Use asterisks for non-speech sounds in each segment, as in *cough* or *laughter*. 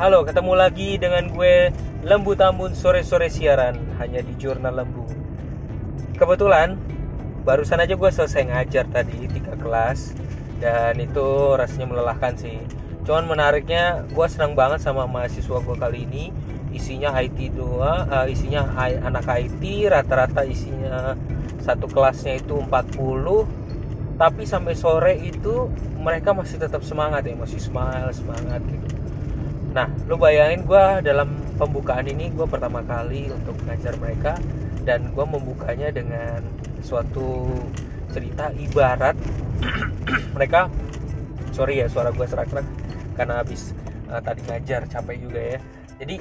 Halo, ketemu lagi dengan gue Lembu Tambun sore-sore siaran hanya di Jurnal Lembu. Kebetulan barusan aja gue selesai ngajar tadi tiga kelas dan itu rasanya melelahkan sih. Cuman menariknya gue senang banget sama mahasiswa gue kali ini. Isinya IT dua, uh, isinya anak IT, rata-rata isinya satu kelasnya itu 40 tapi sampai sore itu mereka masih tetap semangat ya masih smile semangat gitu nah lu bayangin gue dalam pembukaan ini gue pertama kali untuk ngajar mereka dan gue membukanya dengan suatu cerita ibarat. *clears throat* Mereka sorry ya suara gue serak-serak karena habis uh, tadi ngajar capek juga ya. Jadi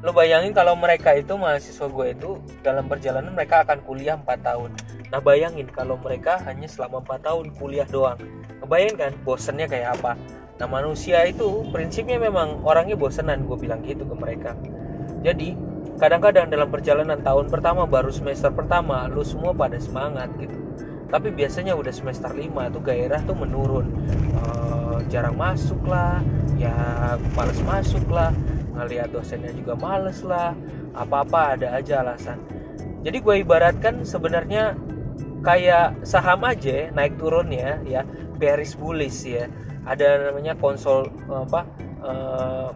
lo bayangin kalau mereka itu mahasiswa gue itu dalam perjalanan mereka akan kuliah 4 tahun. Nah bayangin kalau mereka hanya selama 4 tahun kuliah doang. Ngebayangin kan bosennya kayak apa nah manusia itu prinsipnya memang orangnya bosenan gue bilang gitu ke mereka. Jadi kadang-kadang dalam perjalanan tahun pertama baru semester pertama lu semua pada semangat gitu. Tapi biasanya udah semester 5 tuh gairah tuh menurun. Eh, jarang masuk lah ya males masuk lah ngeliat dosennya juga males lah apa-apa ada aja alasan. Jadi gue ibaratkan sebenarnya kayak saham aja naik turunnya ya. Bearish bullish ya ada namanya konsol apa eh,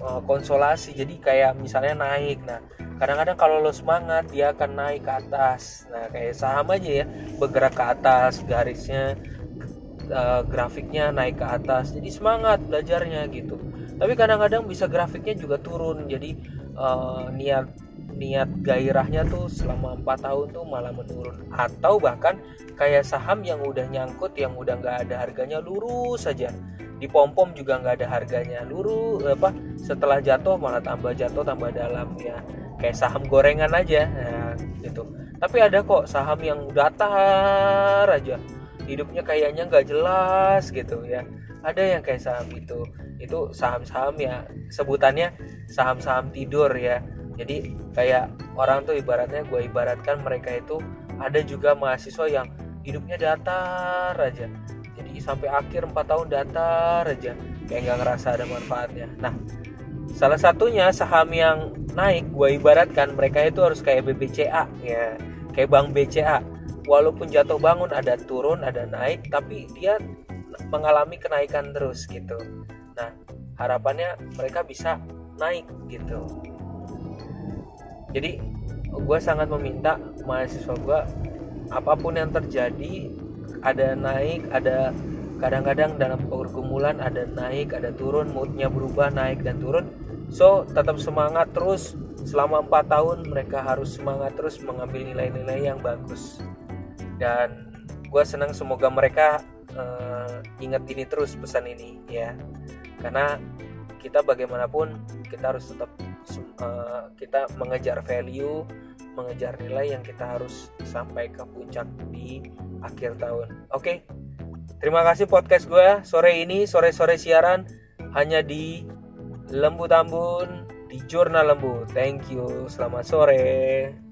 eh, konsolasi. Jadi kayak misalnya naik. Nah kadang-kadang kalau lo semangat dia akan naik ke atas. Nah kayak saham aja ya bergerak ke atas garisnya eh, grafiknya naik ke atas. Jadi semangat belajarnya gitu. Tapi kadang-kadang bisa grafiknya juga turun. Jadi eh, niat niat gairahnya tuh selama 4 tahun tuh malah menurun. Atau bahkan kayak saham yang udah nyangkut yang udah nggak ada harganya lurus saja. Di pom pom juga nggak ada harganya lurus apa setelah jatuh malah tambah jatuh tambah dalam ya. Kayak saham gorengan aja nah, gitu. Tapi ada kok saham yang datar aja. Hidupnya kayaknya nggak jelas gitu ya. Ada yang kayak saham itu. Itu saham-saham ya sebutannya saham-saham tidur ya jadi kayak orang tuh ibaratnya gue ibaratkan mereka itu ada juga mahasiswa yang hidupnya datar aja. Jadi sampai akhir 4 tahun datar aja. Kayak nggak ngerasa ada manfaatnya. Nah salah satunya saham yang naik gue ibaratkan mereka itu harus kayak BBCA ya kayak bank BCA walaupun jatuh bangun ada turun ada naik tapi dia mengalami kenaikan terus gitu. Nah harapannya mereka bisa naik gitu jadi gue sangat meminta mahasiswa gue apa pun yang terjadi ada naik ada kadang-kadang dalam pergumulan ada naik ada turun moodnya berubah naik dan turun. So tetap semangat terus. Selama empat tahun mereka harus semangat terus mengambil nilai-nilai yang bagus. Dan gue senang semoga mereka uh, ingat ini terus pesan ini ya. Karena kita bagaimanapun kita harus tetap uh, kita mengejar value mengejar nilai yang kita harus sampai ke puncak di akhir tahun. Oke okay? terima kasih podcast gue sore ini sore-sore siaran hanya di Lembu Tambun di Jurnal Lembu. Thank you selamat sore